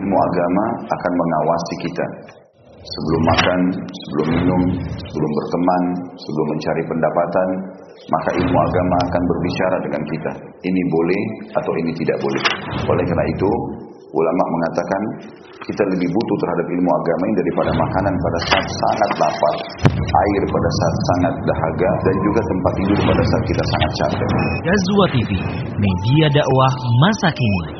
ilmu agama akan mengawasi kita. Sebelum makan, sebelum minum, sebelum berteman, sebelum mencari pendapatan, maka ilmu agama akan berbicara dengan kita. Ini boleh atau ini tidak boleh. Oleh karena itu, ulama mengatakan kita lebih butuh terhadap ilmu agama ini daripada makanan pada saat sangat lapar, air pada saat sangat dahaga, dan juga tempat tidur pada saat kita sangat capek. Gazwa TV, media dakwah masa kini.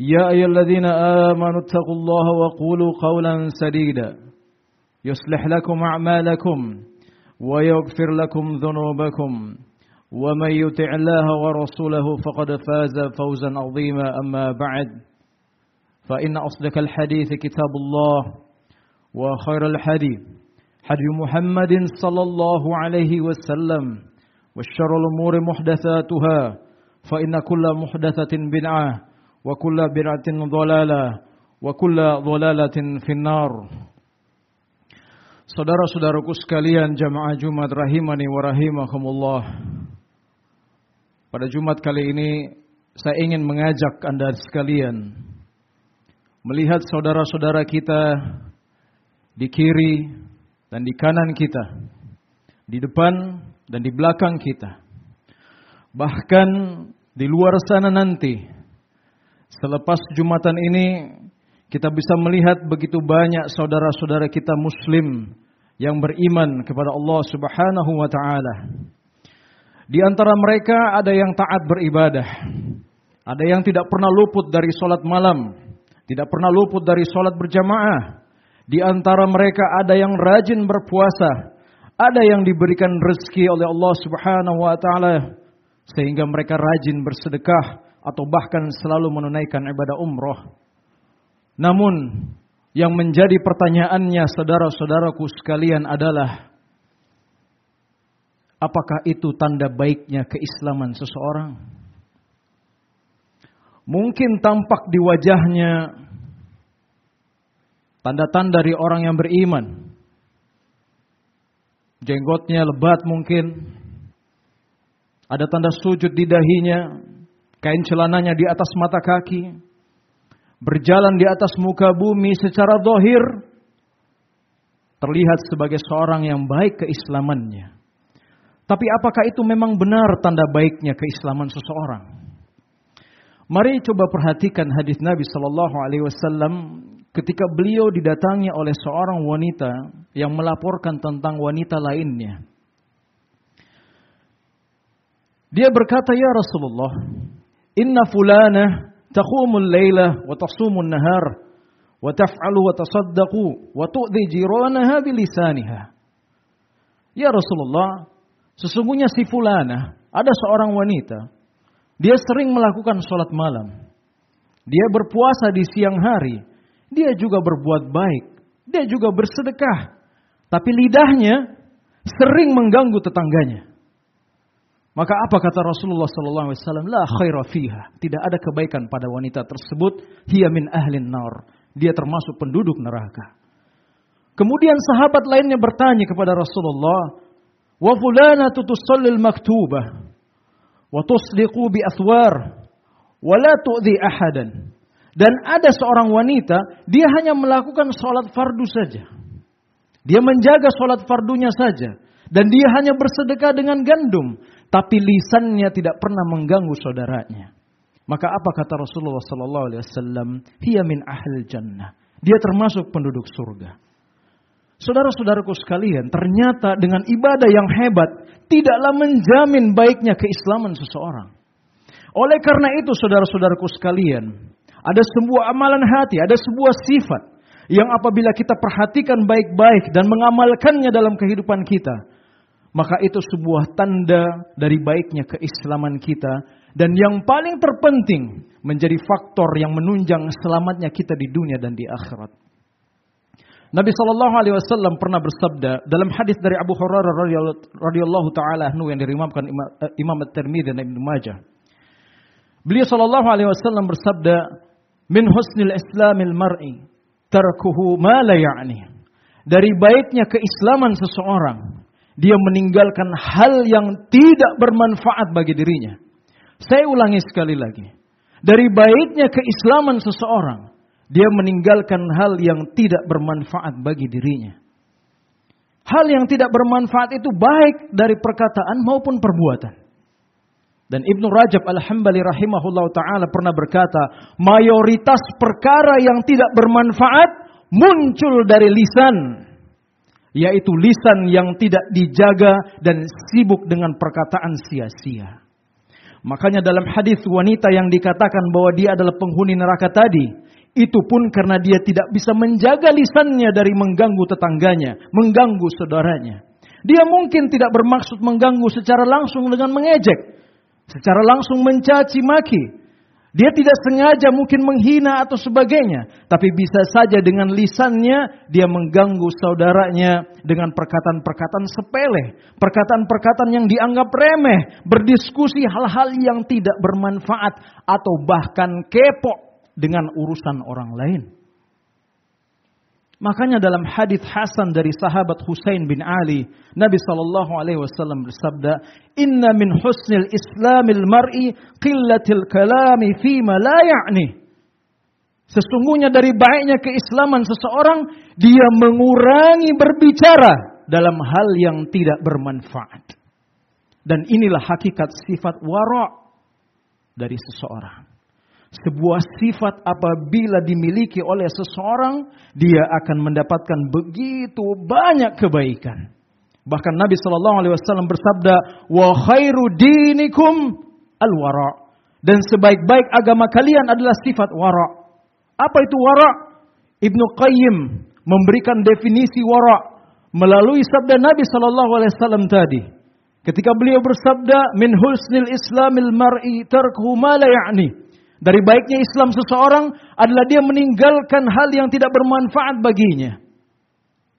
يا أيها الذين آمنوا اتقوا الله وقولوا قولا سديدا. يصلح لكم أعمالكم ويغفر لكم ذنوبكم. ومن يطع الله ورسوله فقد فاز فوزا عظيما. أما بعد فإن أصدق الحديث كتاب الله وخير الحديث حديث محمد صلى الله عليه وسلم والشر الأمور محدثاتها فإن كل محدثة بدعة وكل بدعة ضلالة وكل ضلالة في النار Saudara-saudaraku sekalian jamaah Jumat rahimani wa rahimakumullah. Pada Jumat kali ini saya ingin mengajak Anda sekalian melihat saudara-saudara kita di kiri dan di kanan kita, di depan dan di belakang kita. Bahkan di luar sana nanti, selepas Jumatan ini, kita bisa melihat begitu banyak saudara-saudara kita Muslim yang beriman kepada Allah Subhanahu wa Ta'ala. Di antara mereka ada yang taat beribadah, ada yang tidak pernah luput dari sholat malam, tidak pernah luput dari sholat berjamaah. Di antara mereka ada yang rajin berpuasa, ada yang diberikan rezeki oleh Allah Subhanahu wa taala sehingga mereka rajin bersedekah atau bahkan selalu menunaikan ibadah umroh. Namun yang menjadi pertanyaannya saudara-saudaraku sekalian adalah apakah itu tanda baiknya keislaman seseorang? Mungkin tampak di wajahnya tanda-tanda dari orang yang beriman. Jenggotnya lebat mungkin. Ada tanda sujud di dahinya. Kain celananya di atas mata kaki. Berjalan di atas muka bumi secara dohir. Terlihat sebagai seorang yang baik keislamannya. Tapi apakah itu memang benar tanda baiknya keislaman seseorang? Mari coba perhatikan hadis Nabi Shallallahu Alaihi Wasallam ketika beliau didatangi oleh seorang wanita yang melaporkan tentang wanita lainnya. Dia berkata, Ya Rasulullah, Inna fulana taqumul layla wa tasumun nahar wa taf'alu wa tasaddaqu wa tu'dhi jiranaha bilisaniha. Ya Rasulullah, sesungguhnya si fulana, ada seorang wanita, dia sering melakukan sholat malam. Dia berpuasa di siang hari. Dia juga berbuat baik. Dia juga bersedekah. Tapi lidahnya sering mengganggu tetangganya. Maka apa kata Rasulullah sallallahu alaihi wasallam? La khaira fiha. Tidak ada kebaikan pada wanita tersebut. Hiya min ahlin nar. Dia termasuk penduduk neraka. Kemudian sahabat lainnya bertanya kepada Rasulullah, "Wa fulanatu tusallil maktubah wa tusliqu bi athwar wa la tu'dhi ahadan." Dan ada seorang wanita, dia hanya melakukan sholat fardu saja. Dia menjaga sholat fardunya saja. Dan dia hanya bersedekah dengan gandum. Tapi lisannya tidak pernah mengganggu saudaranya. Maka apa kata Rasulullah sallallahu alaihi wasallam? Hiya min ahlil jannah. Dia termasuk penduduk surga. Saudara-saudaraku sekalian, ternyata dengan ibadah yang hebat tidaklah menjamin baiknya keislaman seseorang. Oleh karena itu, saudara-saudaraku sekalian, ada sebuah amalan hati, ada sebuah sifat yang apabila kita perhatikan baik-baik dan mengamalkannya dalam kehidupan kita, maka itu sebuah tanda dari baiknya keislaman kita dan yang paling terpenting menjadi faktor yang menunjang selamatnya kita di dunia dan di akhirat. Nabi Shallallahu Alaihi Wasallam pernah bersabda dalam hadis dari Abu Hurairah radhiyallahu taala yang diriwayatkan eh, Imam At-Tirmidzi dan Ibnu Majah. Beliau Shallallahu Alaihi Wasallam bersabda, "Min husnil Islamil mar'i tarkuhu ma la ya'ni." Dari baiknya keislaman seseorang dia meninggalkan hal yang tidak bermanfaat bagi dirinya. Saya ulangi sekali lagi. Dari baiknya keislaman seseorang, dia meninggalkan hal yang tidak bermanfaat bagi dirinya. Hal yang tidak bermanfaat itu baik dari perkataan maupun perbuatan. Dan Ibnu Rajab Al-Hambali rahimahullah ta'ala pernah berkata, mayoritas perkara yang tidak bermanfaat muncul dari lisan yaitu lisan yang tidak dijaga dan sibuk dengan perkataan sia-sia. Makanya dalam hadis wanita yang dikatakan bahwa dia adalah penghuni neraka tadi, itu pun karena dia tidak bisa menjaga lisannya dari mengganggu tetangganya, mengganggu saudaranya. Dia mungkin tidak bermaksud mengganggu secara langsung dengan mengejek, secara langsung mencaci maki, dia tidak sengaja mungkin menghina atau sebagainya. Tapi bisa saja dengan lisannya dia mengganggu saudaranya dengan perkataan-perkataan sepele. Perkataan-perkataan yang dianggap remeh. Berdiskusi hal-hal yang tidak bermanfaat. Atau bahkan kepo dengan urusan orang lain. Makanya dalam hadis Hasan dari sahabat Husain bin Ali, Nabi Shallallahu Alaihi Wasallam bersabda, Inna min husnil Islamil mar'i qillatil kalami fima la ya'ni. Sesungguhnya dari baiknya keislaman seseorang, dia mengurangi berbicara dalam hal yang tidak bermanfaat. Dan inilah hakikat sifat wara' dari seseorang. Sebuah sifat apabila dimiliki oleh seseorang, dia akan mendapatkan begitu banyak kebaikan. Bahkan Nabi Shallallahu Alaihi Wasallam bersabda, "Wa khairu dinikum al wara." Dan sebaik-baik agama kalian adalah sifat wara. Apa itu wara? Ibnu Qayyim memberikan definisi wara melalui sabda Nabi Shallallahu Alaihi Wasallam tadi. Ketika beliau bersabda, "Min husnil Islamil mar'i tarkuhu ma ya'ni." Dari baiknya Islam seseorang adalah dia meninggalkan hal yang tidak bermanfaat baginya.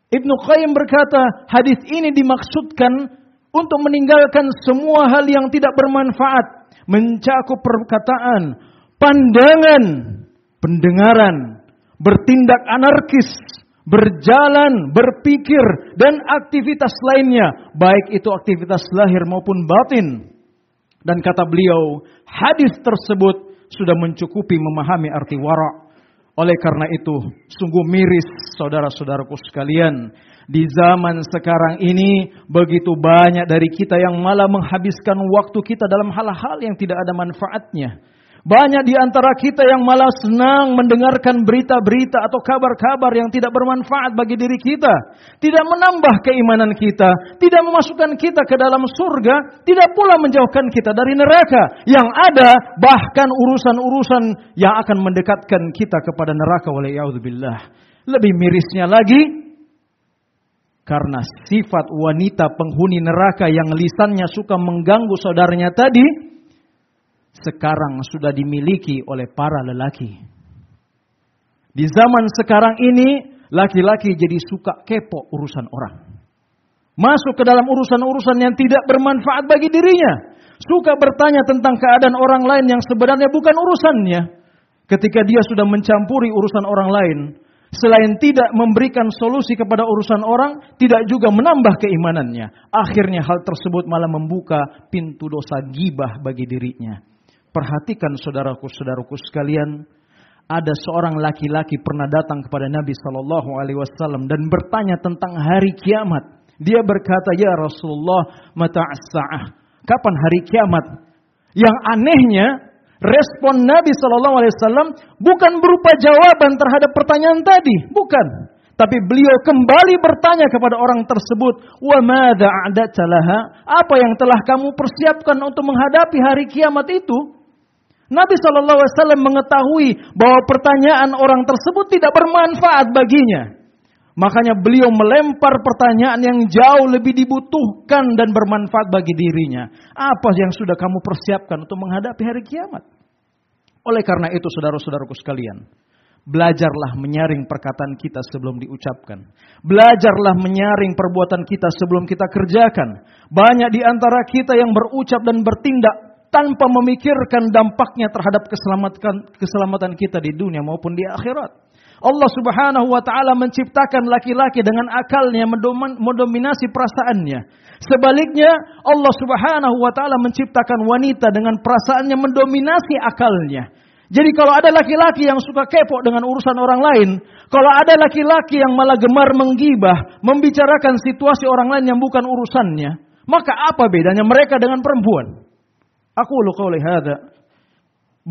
Ibnu Qayyim berkata, hadis ini dimaksudkan untuk meninggalkan semua hal yang tidak bermanfaat, mencakup perkataan, pandangan, pendengaran, bertindak anarkis, berjalan, berpikir, dan aktivitas lainnya, baik itu aktivitas lahir maupun batin. Dan kata beliau, hadis tersebut sudah mencukupi memahami arti wara. Oleh karena itu, sungguh miris saudara-saudaraku sekalian. Di zaman sekarang ini, begitu banyak dari kita yang malah menghabiskan waktu kita dalam hal-hal yang tidak ada manfaatnya banyak di antara kita yang malah senang mendengarkan berita-berita atau kabar-kabar yang tidak bermanfaat bagi diri kita. Tidak menambah keimanan kita. Tidak memasukkan kita ke dalam surga. Tidak pula menjauhkan kita dari neraka. Yang ada bahkan urusan-urusan yang akan mendekatkan kita kepada neraka. Waliyahudzubillah. Lebih mirisnya lagi, karena sifat wanita penghuni neraka yang lisannya suka mengganggu saudaranya tadi, sekarang sudah dimiliki oleh para lelaki. Di zaman sekarang ini, laki-laki jadi suka kepo urusan orang. Masuk ke dalam urusan-urusan yang tidak bermanfaat bagi dirinya. Suka bertanya tentang keadaan orang lain yang sebenarnya bukan urusannya. Ketika dia sudah mencampuri urusan orang lain, selain tidak memberikan solusi kepada urusan orang, tidak juga menambah keimanannya. Akhirnya hal tersebut malah membuka pintu dosa gibah bagi dirinya. Perhatikan saudaraku-saudaraku sekalian, ada seorang laki-laki pernah datang kepada Nabi Shallallahu Alaihi Wasallam dan bertanya tentang hari kiamat. Dia berkata, Ya Rasulullah, mata sa'ah. Kapan hari kiamat? Yang anehnya, respon Nabi Shallallahu Alaihi Wasallam bukan berupa jawaban terhadap pertanyaan tadi, bukan. Tapi beliau kembali bertanya kepada orang tersebut, "Wa madza a'dadta laha?" Apa yang telah kamu persiapkan untuk menghadapi hari kiamat itu? Nabi Wasallam mengetahui bahwa pertanyaan orang tersebut tidak bermanfaat baginya. Makanya beliau melempar pertanyaan yang jauh lebih dibutuhkan dan bermanfaat bagi dirinya. Apa yang sudah kamu persiapkan untuk menghadapi hari kiamat? Oleh karena itu saudara-saudaraku sekalian, belajarlah menyaring perkataan kita sebelum diucapkan. Belajarlah menyaring perbuatan kita sebelum kita kerjakan. Banyak di antara kita yang berucap dan bertindak tanpa memikirkan dampaknya terhadap keselamatan keselamatan kita di dunia maupun di akhirat. Allah Subhanahu wa taala menciptakan laki-laki dengan akalnya mendominasi perasaannya. Sebaliknya Allah Subhanahu wa taala menciptakan wanita dengan perasaannya mendominasi akalnya. Jadi kalau ada laki-laki yang suka kepo dengan urusan orang lain, kalau ada laki-laki yang malah gemar menggibah, membicarakan situasi orang lain yang bukan urusannya, maka apa bedanya mereka dengan perempuan? أقول قولي هذا.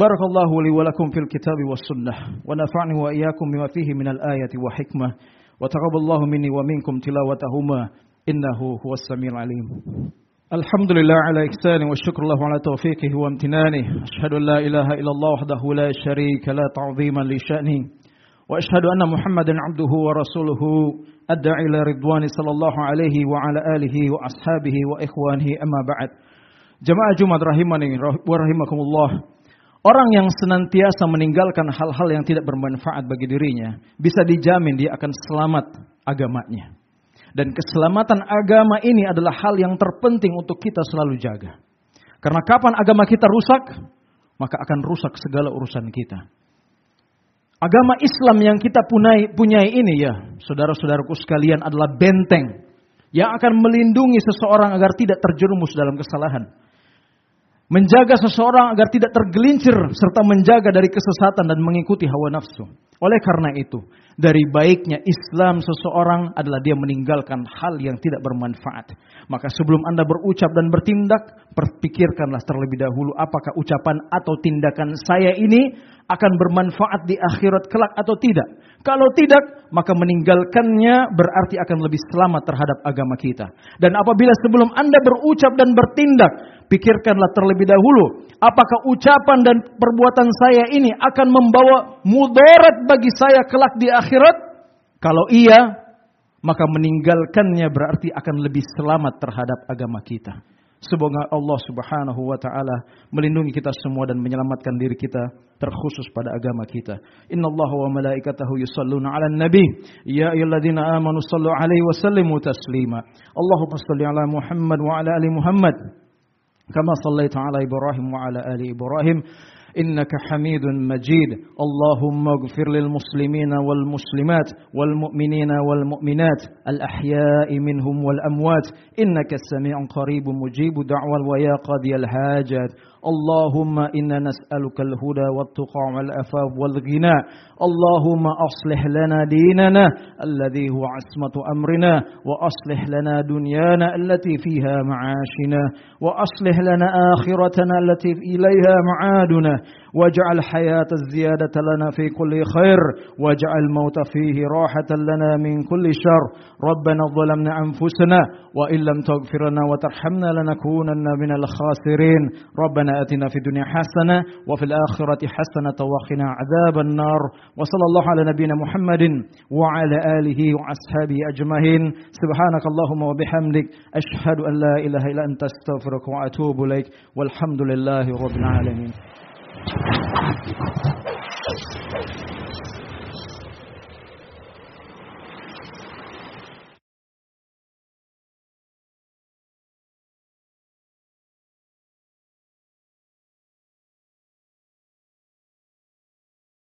بارك الله لي ولكم في الكتاب والسنة ونفعني وإياكم بما فيه من الآية وحكمة وتقبل الله مني ومنكم تلاوتهما إنه هو السميع العليم. الحمد لله على إحسانه والشكر له على توفيقه وامتنانه أشهد أن لا إله إلا الله وحده لا شريك لا تعظيما لشأنه وأشهد أن محمدا عبده ورسوله الداعي إلى رضوان صلى الله عليه وعلى آله وأصحابه وإخوانه أما بعد. Jemaah Jumat rahimani wa rahimakumullah. Orang yang senantiasa meninggalkan hal-hal yang tidak bermanfaat bagi dirinya, bisa dijamin dia akan selamat agamanya. Dan keselamatan agama ini adalah hal yang terpenting untuk kita selalu jaga. Karena kapan agama kita rusak, maka akan rusak segala urusan kita. Agama Islam yang kita punyai, punyai ini ya, saudara-saudaraku sekalian adalah benteng yang akan melindungi seseorang agar tidak terjerumus dalam kesalahan menjaga seseorang agar tidak tergelincir serta menjaga dari kesesatan dan mengikuti hawa nafsu. Oleh karena itu, dari baiknya Islam seseorang adalah dia meninggalkan hal yang tidak bermanfaat. Maka sebelum Anda berucap dan bertindak, perpikirkanlah terlebih dahulu apakah ucapan atau tindakan saya ini akan bermanfaat di akhirat kelak atau tidak. Kalau tidak, maka meninggalkannya berarti akan lebih selamat terhadap agama kita. Dan apabila sebelum Anda berucap dan bertindak, Pikirkanlah terlebih dahulu, apakah ucapan dan perbuatan saya ini akan membawa mudarat bagi saya kelak di akhirat? Kalau iya, maka meninggalkannya berarti akan lebih selamat terhadap agama kita. Semoga Allah Subhanahu wa taala melindungi kita semua dan menyelamatkan diri kita terkhusus pada agama kita. Innallaha wa malaikatahu yusalluna 'alan nabi ya ayyuhalladzina amanu sallu 'alaihi wa sallimu taslima. Allahumma shalli 'ala Muhammad wa 'ala ali Muhammad. كما صليت على إبراهيم وعلى آل إبراهيم. إنك حميد مجيد. اللهم اغفر للمسلمين والمسلمات والمؤمنين والمؤمنات الأحياء منهم والأموات. إنك السميع قريب مجيب. دعوة ويا قاضي الحاجات. اللهم إنا نسألك الهدى والتقى والأفاف والغنى. اللهم أصلح لنا ديننا الذي هو عصمة أمرنا. وأصلح لنا دنيانا التي فيها معاشنا. وأصلح لنا آخرتنا التي إليها معادنا. واجعل حياة الزيادة لنا في كل خير واجعل الموت فيه راحة لنا من كل شر. ربنا ظلمنا أنفسنا وإن لم تغفر لنا وترحمنا لنكونن من الخاسرين. ربنا أتنا في الدنيا حسنة وفي الآخرة حسنة وقنا عذاب النار. وصلى الله على نبينا محمد وعلى آله وأصحابه أجمعين. سبحانك اللهم وبحمدك أشهد أن لا إله إلا أنت أستغفرك وأتوب إليك. والحمد لله رب العالمين. ハハハハ!